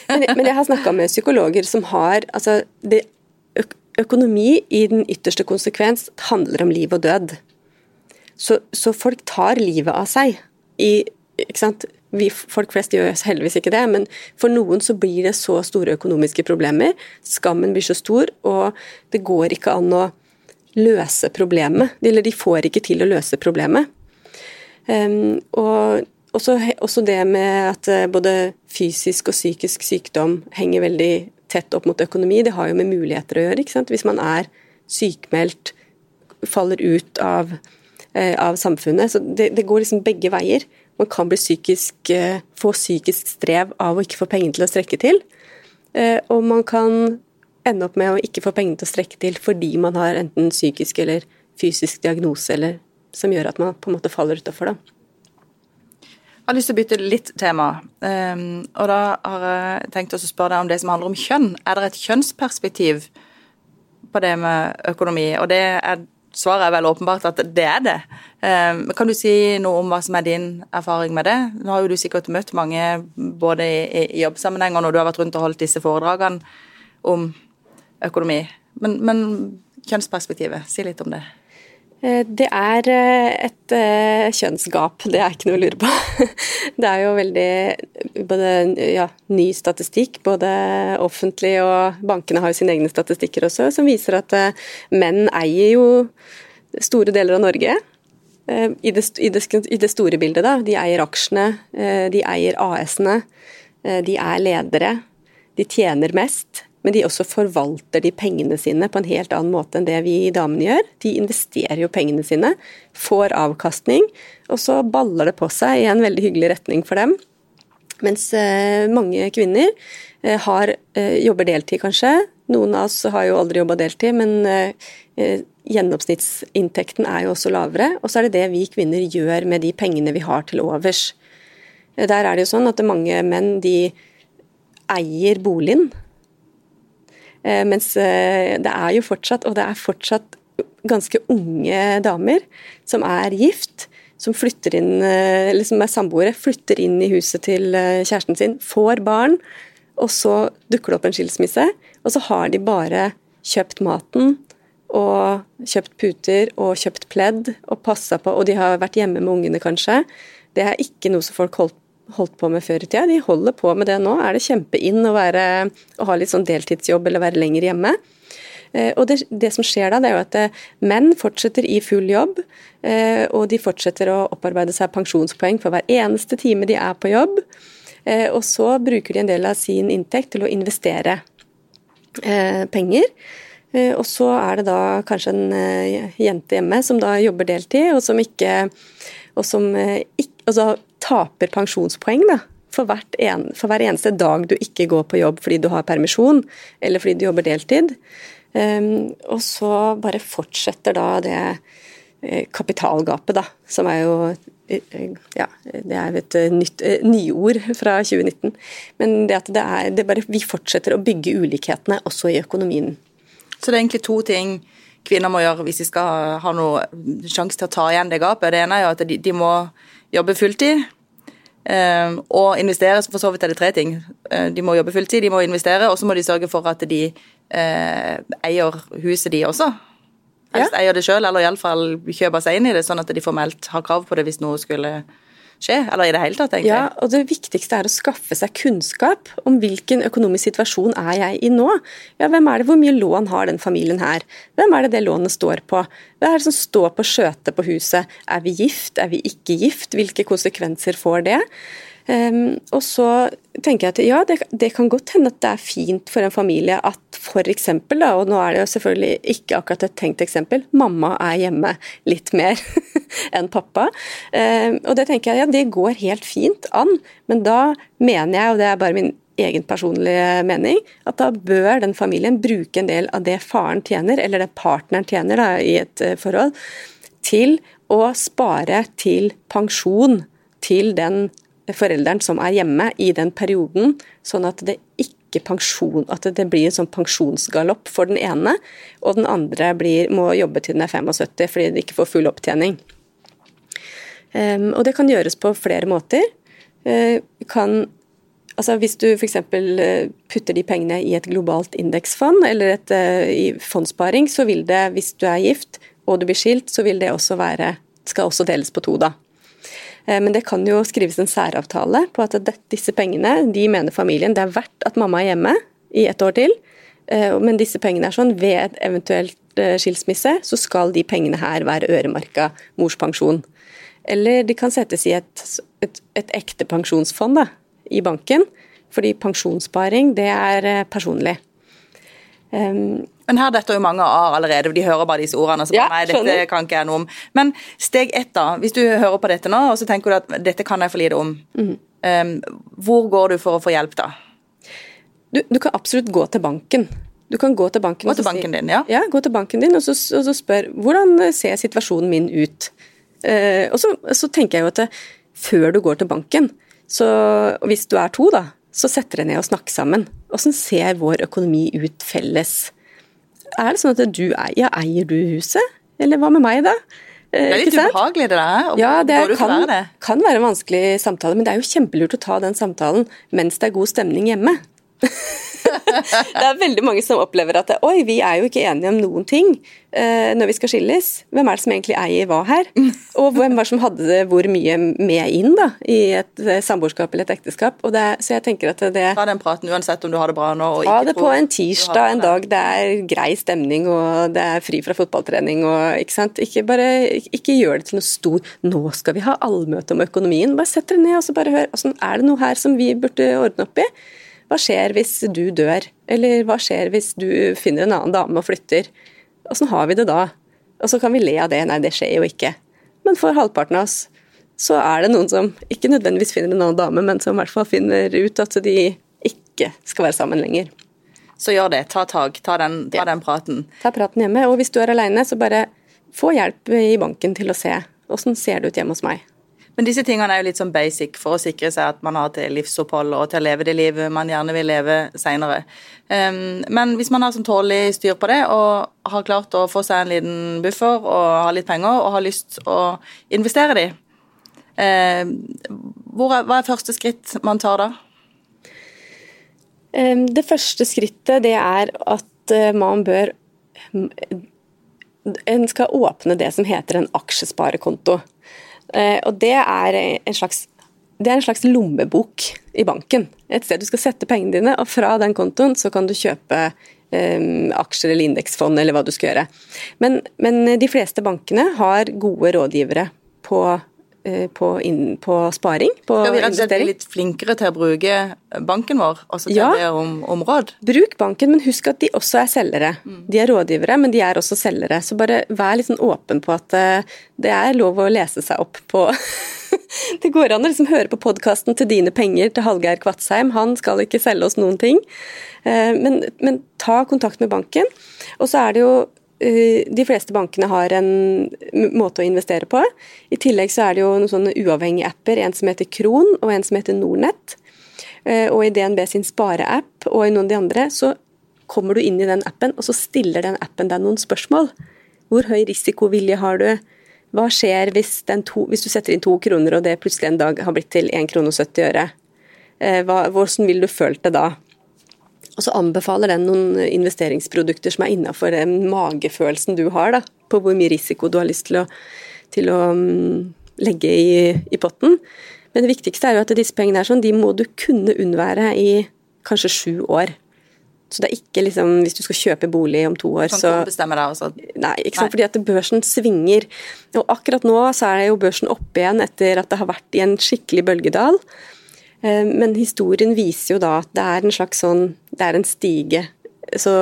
men, men jeg har snakka med psykologer som har altså, det, øk Økonomi i den ytterste konsekvens handler om liv og død. Så, så folk tar livet av seg. I, ikke sant? Vi, folk flest gjør heldigvis ikke det, men for noen så blir det så store økonomiske problemer. Skammen blir så stor, og det går ikke an å løse problemet. Eller de får ikke til å løse problemet. Um, og også, også, det med at eh, både fysisk og psykisk sykdom henger veldig tett opp mot økonomi, det har jo med muligheter å gjøre. ikke sant? Hvis man er sykmeldt, faller ut av, eh, av samfunnet. Så det, det, går liksom begge veier. Man kan psykisk, eh, få psykisk strev av å ikke få pengene til å strekke til. Eh, og man kan ende opp med å ikke få pengene til å strekke til fordi man har enten psykisk eller fysisk diagnose eller som gjør at man på en måte faller utafor. Jeg har lyst til å bytte litt tema. Um, og da har jeg tenkt å spørre deg om det som handler om kjønn. Er det et kjønnsperspektiv på det med økonomi? Og det er, svaret er vel åpenbart at det er det. Um, kan du si noe om hva som er din erfaring med det? Nå har jo du sikkert møtt mange både i, i jobbsammenheng og når du har vært rundt og holdt disse foredragene om økonomi. Men, men kjønnsperspektivet, si litt om det. Det er et kjønnsgap, det er ikke noe å lure på. [laughs] Det er jo veldig både, ja, ny statistikk, både offentlig og bankene har jo sine egne statistikker også, som viser at menn eier jo store deler av Norge. I det, i det, i det store bildet, da. De eier aksjene, de eier AS-ene, de er ledere. De tjener mest men de også forvalter de pengene sine på en helt annen måte enn det vi damene gjør. De investerer jo pengene sine, får avkastning, og så baller det på seg i en veldig hyggelig retning for dem. Mens eh, mange kvinner eh, har, eh, jobber deltid, kanskje. Noen av oss har jo aldri jobba deltid, men gjennomsnittsinntekten er jo også lavere. Og så er det det vi kvinner gjør med de pengene vi har til overs. Der er det jo sånn at mange menn de eier boligen mens det er jo fortsatt, og det er fortsatt ganske unge damer som er gift, som flytter inn, eller som er samboere, flytter inn i huset til kjæresten sin, får barn, og så dukker det opp en skilsmisse. Og så har de bare kjøpt maten og kjøpt puter og kjøpt pledd og passa på, og de har vært hjemme med ungene kanskje. Det er ikke noe som folk holdt holdt på med før i tida. De holder på med det nå. Er det kjempeinn å, være, å ha litt sånn deltidsjobb eller være lenger hjemme? Og det, det, som skjer da, det er jo at menn fortsetter i full jobb, og de fortsetter å opparbeide seg pensjonspoeng for hver eneste time de er på jobb. Og så bruker de en del av sin inntekt til å investere penger. Og så er det da kanskje en jente hjemme som da jobber deltid, og som ikke og som ikke, altså, taper pensjonspoeng da, for, en, for, hver eneste dag du ikke går på jobb fordi du har permisjon, eller fordi du jobber deltid. Um, og så bare fortsetter da det eh, kapitalgapet, da, som er jo eh, ja, det er et nytt eh, nyord fra 2019. Men det at det er, det bare, vi fortsetter å bygge ulikhetene også i økonomien. Så det er egentlig to ting kvinner må gjøre hvis de skal ha noen sjanse til å ta igjen det gapet. Det ene er jo at de, de må jobbe fulltid um, og investere. For så vidt er det tre ting. De må jobbe fulltid, de må investere, og så må de sørge for at de uh, eier huset de også. Helst ja. eier det sjøl, eller iallfall kjøper seg inn i det, sånn at de formelt har krav på det hvis noe skulle skje, eller i det hele tatt, egentlig. Ja, og det viktigste er å skaffe seg kunnskap om hvilken økonomisk situasjon er jeg i nå. Ja, hvem er det, Hvor mye lån har den familien her? Hvem er det det lånet står på? Hva er det som står på skjøtet på huset? Er vi gift? Er vi ikke gift? Hvilke konsekvenser får det? Um, og så tenker jeg at ja, det, det, kan godt hende at det er fint for en familie at f.eks., og nå er det jo selvfølgelig ikke akkurat et tenkt eksempel, mamma er hjemme litt mer [laughs] enn pappa. Um, og det tenker jeg ja, det går helt fint an, men da mener jeg, og det er bare min egen personlige mening, at da bør den familien bruke en del av det faren tjener, eller det partneren tjener da, i et uh, forhold, til å spare til pensjon til den forelderen som er hjemme i den perioden, sånn at det ikke pensjon, at det blir en sånn pensjonsgalopp for den ene, og den andre blir, må jobbe til den er 75 fordi de ikke får full opptjening. Um, og det kan gjøres på flere måter. Uh, kan, altså hvis du f.eks. Eh, putter de pengene i et globalt indeksfond eller et, uh, i fondssparing, så vil det, hvis du er gift og du blir skilt, så vil det også være, skal også deles på to da. Uh, men det kan jo skrives en særavtale på at disse pengene, de mener familien det er verdt at mamma er hjemme i et år til. Men disse pengene er sånn, ved et eventuelt skilsmisse, så skal de pengene her være øremerka mors pensjon. Eller de kan settes i et, et, et ekte pensjonsfond da, i banken. Fordi pensjonssparing, det er eh, personlig. Um, men her detter jo mange av allerede, de hører bare disse ordene. Så ja, nei, dette kan ikke jeg noe om. Men steg ett, da. Hvis du hører på dette nå, og så tenker du at dette kan jeg for lite om. Mm. Um, hvor går du for å få hjelp, da? Du, du, kan absolutt gå til banken. Du kan gå til banken, gå til banken din, ja. ja. Gå til banken din og så, og så spør hvordan ser situasjonen min ut. Eh, og så, så, tenker jeg jo at det, før du går til banken, så hvis du er to, da, så setter dere ned og snakker sammen. Åssen ser vår økonomi ut felles? Er det sånn at du eier, ja, eier du huset? Eller hva med meg, da? Eh, det er litt ubehagelig det der. Ja, det kan være, det? kan være en vanskelig samtale, men det er jo kjempelurt å ta den samtalen mens det er god stemning hjemme. [laughs] [laughs] det er veldig mange som opplever at oi, vi er jo ikke enige om noen ting uh, når vi skal skilles. Hvem er det som egentlig eier hva her? Og hvem var det som hadde det hvor mye med inn da, i et uh, samboerskap eller et ekteskap? Det, så jeg tenker at det Ta den praten uansett om du har det bra nå. Og ta det på en tirsdag, en dag det er grei stemning og det er fri fra fotballtrening og ikke sant. Ikke bare ikke gjør det til noe stor Nå skal vi ha allmøte om økonomien. Bare sett dere ned og så bare hør. Altså, er det noe her som vi burde ordne opp i? Hva skjer hvis du dør, eller hva skjer hvis du finner en annen dame og flytter? Åssen har vi det da? Og så kan vi le av det, nei det skjer jo ikke. Men for halvparten av oss så er det noen som ikke nødvendigvis finner en annen dame, men som i hvert fall finner ut at de ikke skal være sammen lenger. Så gjør det. Ta tak. Ta den, ta den praten. Ta praten hjemme. Og hvis du er aleine, så bare få hjelp i banken til å se åssen ser det ut hjemme hos meg. Men disse tingene er jo litt sånn basic for å sikre seg at man har til livsopphold og til å leve det livet man gjerne vil leve seinere. Um, men hvis man har sånn tålelig styr på det og har klart å få seg en liten buffer og har litt penger og har lyst å investere de, er, hva er første skritt man tar da? Um, det første skrittet det er at uh, man bør en skal åpne det som heter en aksjesparekonto. Eh, og det er en slags det er en slags lommebok i banken. Et sted du skal sette pengene dine, og fra den kontoen så kan du kjøpe um, aksjer eller indeksfond eller hva du skal gjøre. Men, men de fleste bankene har gode rådgivere på på, inn, på sparing, på Skal vi rett og slett litt flinkere til å bruke banken vår, altså til ja, om, om, råd? Bruk banken, men husk at de også er selgere. Mm. De er rådgivere, men de er også selgere. Så bare vær litt sånn åpen på at uh, det er lov å lese seg opp på [laughs] Det går an å liksom høre på podkasten til Dine penger til Hallgeir Kvatsheim. Han skal ikke selge oss noen ting. Uh, men, men ta kontakt med banken. Og så er det jo Eh, de fleste bankene har en måte å investere på. I tillegg så er det jo noen sånne uavhengige apper, en som heter Kron og en som heter Nordnett. Eh, og i DNB sin spareapp og i noen av de andre, så kommer du inn i den appen, og så stiller den appen deg noen spørsmål. Hvor høy risikovilje har du? Hva skjer hvis, to, hvis, du setter inn to kroner og det plutselig en dag har blitt til 1,70 krone? Eh, hvordan ville du følt det da? Og så anbefaler den noen investeringsprodukter som er innafor den magefølelsen du har, da, på hvor mye risiko du har lyst til å, til å um, legge i, i, potten. Men det viktigste er jo at disse pengene er sånn, de må du kunne unnvære i kanskje sju år. Så det er ikke liksom hvis du skal kjøpe bolig om to år, så bestemmer deg også. Nei, ikke sant, fordi at børsen svinger. Og akkurat nå så er det jo børsen oppe igjen etter at det har vært i en skikkelig bølgedal. Eh, men historien viser jo da at det er en slags sånn Det er en stige. Så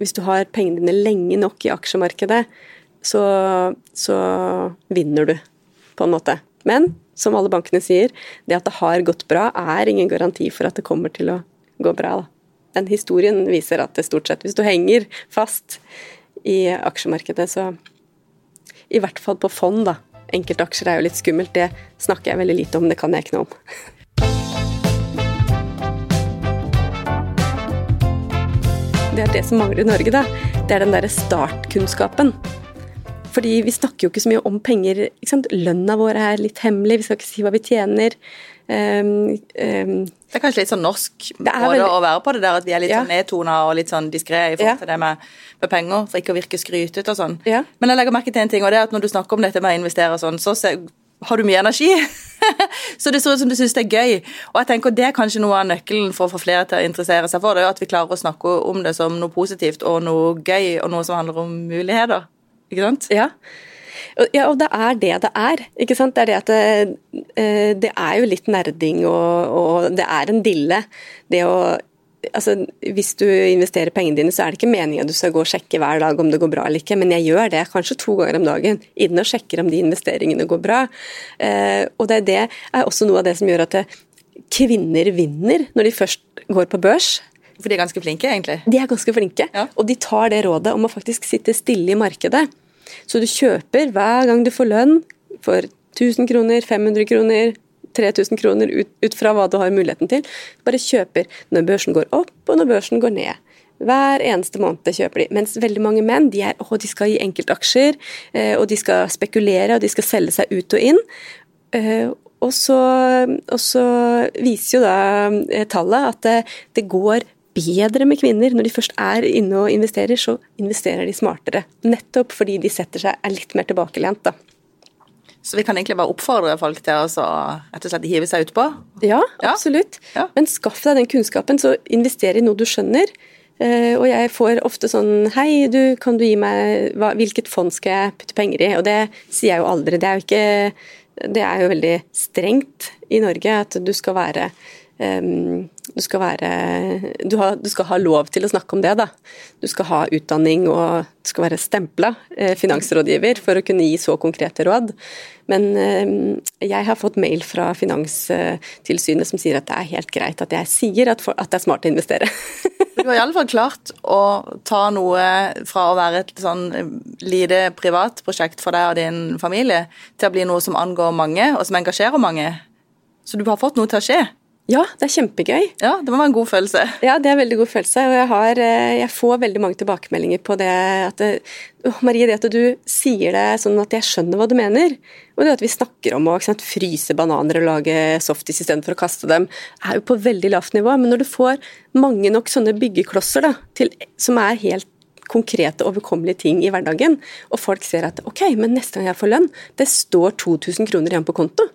hvis du har pengene dine lenge nok i aksjemarkedet, så, så vinner du, på en måte. Men som alle bankene sier, det at det har gått bra, er ingen garanti for at det kommer til å gå bra. Da. Den historien viser at det stort sett Hvis du henger fast i aksjemarkedet, så I hvert fall på fond, da. Enkeltaksjer er jo litt skummelt, det snakker jeg veldig lite om, det kan jeg ikke noe om. Det er det som mangler i Norge, da. Det er den derre startkunnskapen. Fordi vi snakker jo ikke så mye om penger. ikke sant? Lønna vår er litt hemmelig, vi skal ikke si hva vi tjener. Um, um, det er kanskje litt sånn norsk måte veldig... å være på det der, at vi er litt ja. sånn nedtona og litt sånn diskré i forhold ja. til det med, med, penger, for ikke å virke skrytete og sånn. Ja. Men jeg legger merke til en ting, og det er at når du snakker om dette med å investere og sånn, så har du mye energi. [laughs] så det ser ut som du syns det er gøy. Og jeg tenker det er kanskje noe av nøkkelen for å få flere til å interessere seg for det, at vi klarer å snakke om det som noe positivt og noe gøy, og noe som handler om muligheter. Ikke sant? Ja. Ja, og det er det det er. ikke sant? Det er det at det, eh, det er jo litt nerding, og, og, det er en dille. Det å Altså, hvis du investerer pengene dine, så er det ikke meningen at du skal gå og sjekke hver dag om det går bra eller ikke, men jeg gjør det kanskje to ganger om dagen, Inn og sjekker om de investeringene går bra. Eh, og det, det er også noe av det som gjør at kvinner vinner når de først går på børs. For de er ganske flinke, egentlig? De er ganske flinke, ja. og de tar det rådet om å faktisk sitte stille i markedet. Så du kjøper hver gang du får lønn for 1000 kroner, 500 kroner, 3000 kroner ut, ut, fra hva du har muligheten til. Bare kjøper når børsen går opp og når børsen går ned. Hver eneste måned kjøper de. Mens veldig mange menn de, er, å, de skal gi enkeltaksjer, eh, og de skal spekulere og de skal selge seg ut og inn. Eh, og så, og så viser jo da eh, tallet at det, det går bedre med kvinner. Når de først er inne og investerer, så investerer de smartere. Nettopp fordi de setter seg, er litt mer tilbakelent. da. Så vi kan egentlig bare oppfordre folk til å rett og slett hive seg utpå? Ja, absolutt. Ja. Men skaff deg den kunnskapen, så invester i noe du skjønner. Uh, og jeg får ofte sånn Hei, du, kan du gi meg hva, Hvilket fond skal jeg putte penger i? Og det sier jeg jo aldri. Det er jo ikke Det er jo veldig strengt i Norge at du skal være du skal, være, du, har, du skal, ha lov til å snakke om det. Da. Du skal ha utdanning og du skal være stempla eh, finansrådgiver for å kunne gi så konkrete råd. Men eh, jeg har fått mail fra Finanstilsynet som sier at det er helt greit at jeg sier at, for, at det er smart å investere. [laughs] du har iallfall klart å ta noe fra å være et sånn lite privat prosjekt for deg og din familie, til å bli noe som angår mange, og som engasjerer mange. Så du har fått noe til å skje. Ja, det er kjempegøy. Ja, Det må være en god følelse. Ja, det er en veldig god følelse. Og jeg, har, eh, jeg får veldig mange tilbakemeldinger på det at det, oh, Marie, det at du sier det sånn at jeg skjønner hva du mener. Og det at vi snakker om å sant, fryse bananer og lage softis istedenfor å kaste dem, er jo på veldig lavt nivå. Men når du får mange nok sånne byggeklosser da, til, som er helt konkrete, overkommelige ting i hverdagen, og folk ser at ok, men neste gang jeg får lønn, det står 2000 kroner igjen på konto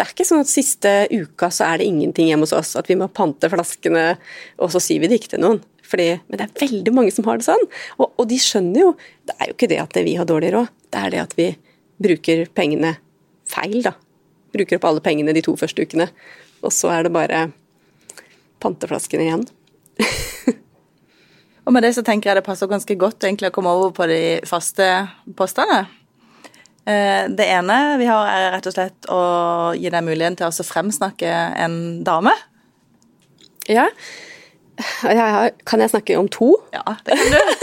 det er ikke sånn at siste uka så er det ingenting hjemme hos oss, at vi må pante flaskene, og så sier vi det ikke til noen. Fordi, men det er veldig mange som har det sånn. Og, og, de skjønner jo Det er jo ikke det at vi har dårlig råd, det er det at vi bruker pengene feil, da. Bruker opp alle pengene de to første ukene. Og så er det bare panteflaskene igjen. [laughs] og med det så tenker jeg det passer ganske godt egentlig å komme over på de faste postene. Eh, det ene vi har, er rett og slett å gi deg muligheten til å fremsnakke en dame. Ja. Kan jeg snakke om to? Ja, det kan du. [laughs]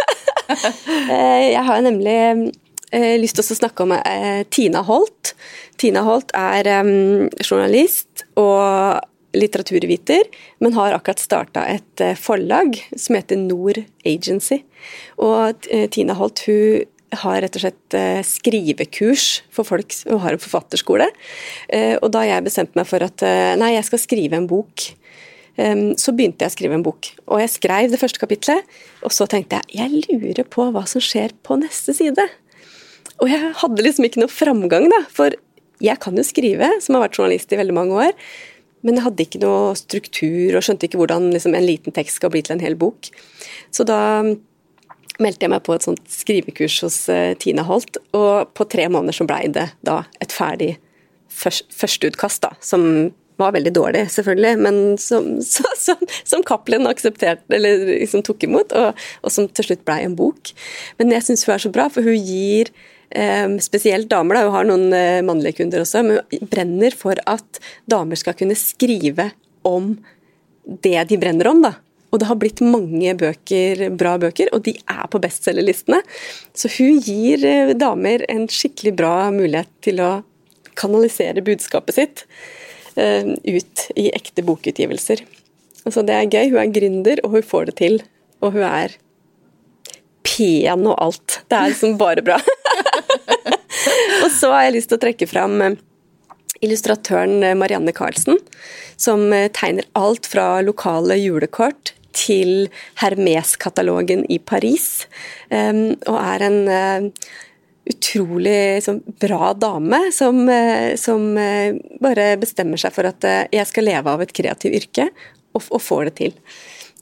Eh, jeg har nemlig eh, lyst til å snakke om Tina Holt. Tina Holt er journalist og litteraturviter, men har akkurat starta et forlag som heter Nord Agency. Og Tina Holt hun har rett og slett eh, skrivekurs for folk som har en forfatterskole. Eh, og da jeg bestemte meg for at eh, nei, jeg skal skrive en bok, så begynte jeg å skrive en bok. Og jeg skrev det første kapitlet, og så tenkte jeg jeg lurer på hva som skjer på neste side. Og jeg hadde liksom ikke noe framgang, da. For jeg kan jo skrive, som har vært journalist i veldig mange år. Men jeg hadde ikke noe struktur og skjønte ikke hvordan liksom, en liten tekst skal bli til en hel bok. Så da meldte jeg meg på et sånt skrivekurs hos uh, Tina Holt, og på tre måneder så blei det da et ferdig først, førsteutkast, da, som var veldig dårlig, selvfølgelig, men som, [laughs] så, som, som Cappelen aksepterte, eller liksom tok imot, og, og som til slutt blei en bok. Men jeg syns hun er så bra, for hun gir eh, spesielt damer, da, hun har noen eh, mannlige kunder også, men hun brenner for at damer skal kunne skrive om det de brenner om. da, og det har blitt mange bøker, bra bøker, og de er på bestselgerlistene. Så hun gir eh, damer en skikkelig bra mulighet til å kanalisere budskapet sitt uh, ut i ekte bokutgivelser. Altså det er gøy. Hun er gründer, og hun får det til. Og hun er pen og alt. Det er liksom bare bra. [laughs] og så har jeg lyst til å trekke fram eh, illustratøren eh, Marianne Karlsen, som eh, tegner alt fra lokale julekort til Hermes-katalogen i Paris, og er en utrolig sånn, bra dame som, som, bare bestemmer seg for at jeg skal leve av et kreativt yrke, og, og får det til.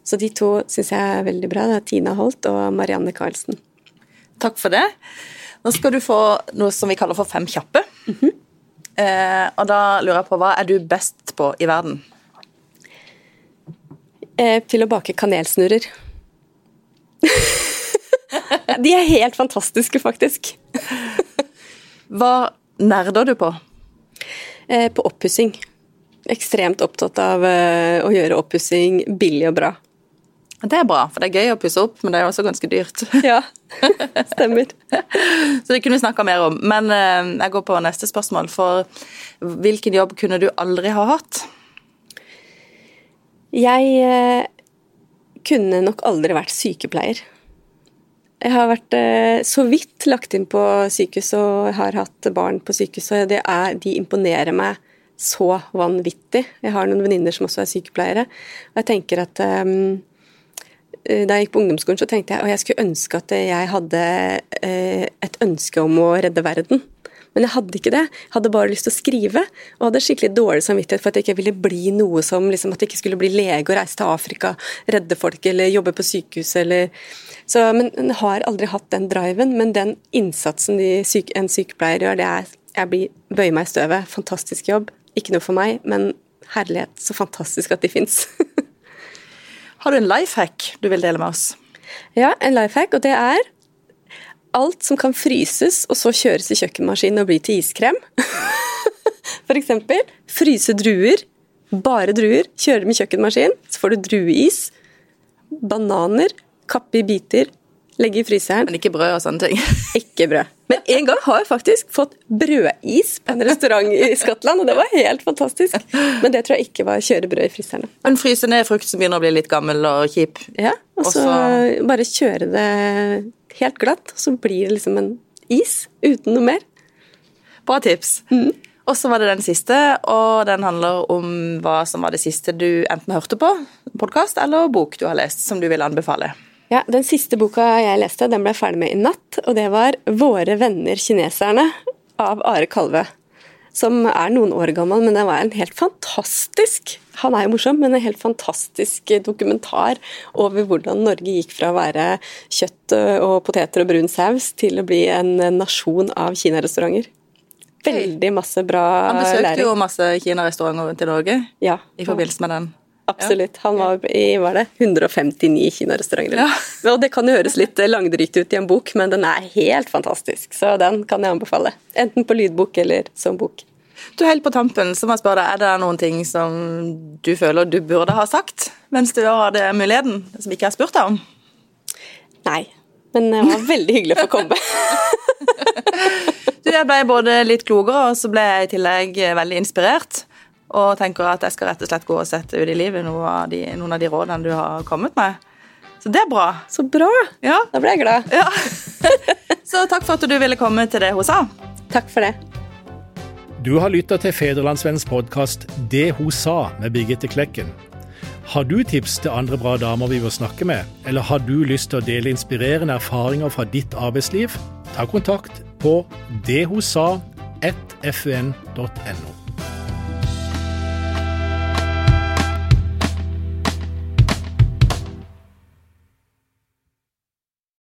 Så de to syns jeg er veldig bra. Det er Tina Holt og Marianne Karlsen. Takk for det. Nå skal du få noe som vi kaller for Fem kjappe. Mm -hmm. Eh, og da lurer jeg på, hva er du best på i verden? Eh, til å bake kanelsnurrer. [laughs] De er helt fantastiske, faktisk. [laughs] Hva nerder du på? Eh, på oppussing. Ekstremt opptatt av eh, å gjøre oppussing billig og bra. Det er bra, for det er gøy å pusse opp, men det er også ganske dyrt. [laughs] Ja, stemmer. [laughs] Så det kunne vi snakka mer om. Men eh, jeg går på neste spørsmål. For hvilken jobb kunne du aldri ha hatt? Jeg eh, kunne nok aldri vært sykepleier. Jeg har vært eh, så vidt lagt inn på sykehus og har hatt barn på sykehus, og det er, de imponerer meg så vanvittig. Jeg har noen venninner som også er sykepleiere, og jeg tenker at um, da jeg gikk på ungdomsskolen, så tenkte jeg at jeg skulle ønske at jeg hadde eh, et ønske om å redde verden. Men jeg hadde ikke det. Jeg hadde bare lyst til å skrive. Og hadde skikkelig dårlig samvittighet for at jeg ikke ville bli noe som liksom, At jeg ikke skulle bli lege og reise til Afrika, redde folk eller jobbe på sykehus eller så, Men jeg har aldri hatt den driven. Men den innsatsen de syke, en sykepleier gjør, det er Jeg blir, bøyer meg i støvet. Fantastisk jobb. Ikke noe for meg, men herlighet, så fantastisk at de fins. [laughs] Har du en life hack du vil dele med oss? Ja, en life hack, og det er alt som kan fryses og så kjøres i kjøkkenmaskinen og bli til iskrem. [laughs] Eksempel fryse druer. Bare druer. Kjøre dem i kjøkkenmaskin, så får du drueis. Bananer. Kappe i biter. Legge i fryseren. Men ikke brød og sånne ting? [laughs] ikke brød. Men en gang har jeg faktisk fått brødis på en restaurant i Skottland, og det var helt fantastisk. Men det tror jeg ikke var kjøre brød i fryseren. Men fryse ned frukt som begynner å bli litt gammel og kjip? Ja, og så bare kjøre det helt glatt, så blir det liksom en is uten noe mer. Bra tips. Mm. Og så var det den siste, og den handler om hva som var det siste du enten hørte på, podkast eller bok du har lest, som du vil anbefale. Ja, Den siste boka jeg leste, den ble jeg ferdig med i natt. Og det var 'Våre venner kineserne' av Are Kalve. Som er noen år gammel, men den var en helt fantastisk Han er jo morsom, men en helt fantastisk dokumentar over hvordan Norge gikk fra å være kjøtt og poteter og brun saus til å bli en nasjon av kinarestauranter. Veldig masse bra læring. Han besøkte jo masse kinarestauranter til Norge ja. i forbindelse med den. Absolutt. Han var i var det, 159 kinarestauranter. Ja. [laughs] Og det kan jo høres litt langdrygt ut i en bok, men den er helt fantastisk. Så den kan jeg anbefale. Enten på lydbok eller som bok. Du Helt på tampen så må jeg spørre deg, er det noen ting som du føler du burde ha sagt mens du hadde muligheten, som ikke har spurt deg om? Nei, men det var veldig hyggelig å få komme. [laughs] du, Jeg ble både litt klokere, og så ble jeg i tillegg veldig inspirert og tenker at jeg skal rett og slett gå og sette ut i livet noen av de, noen av de rådene du har kommet med. Så det er bra. Så bra. Ja. Da ble jeg glad. Ja. [laughs] Så takk for at du ville komme til det hun sa. Takk for det. Du har lytta til Federlandsvennens podkast 'Det hun sa' med Birgitte Klekken. Har du tips til andre bra damer vi bør snakke med, eller har du lyst til å dele inspirerende erfaringer fra ditt arbeidsliv? Ta kontakt på dethosa1fun.no.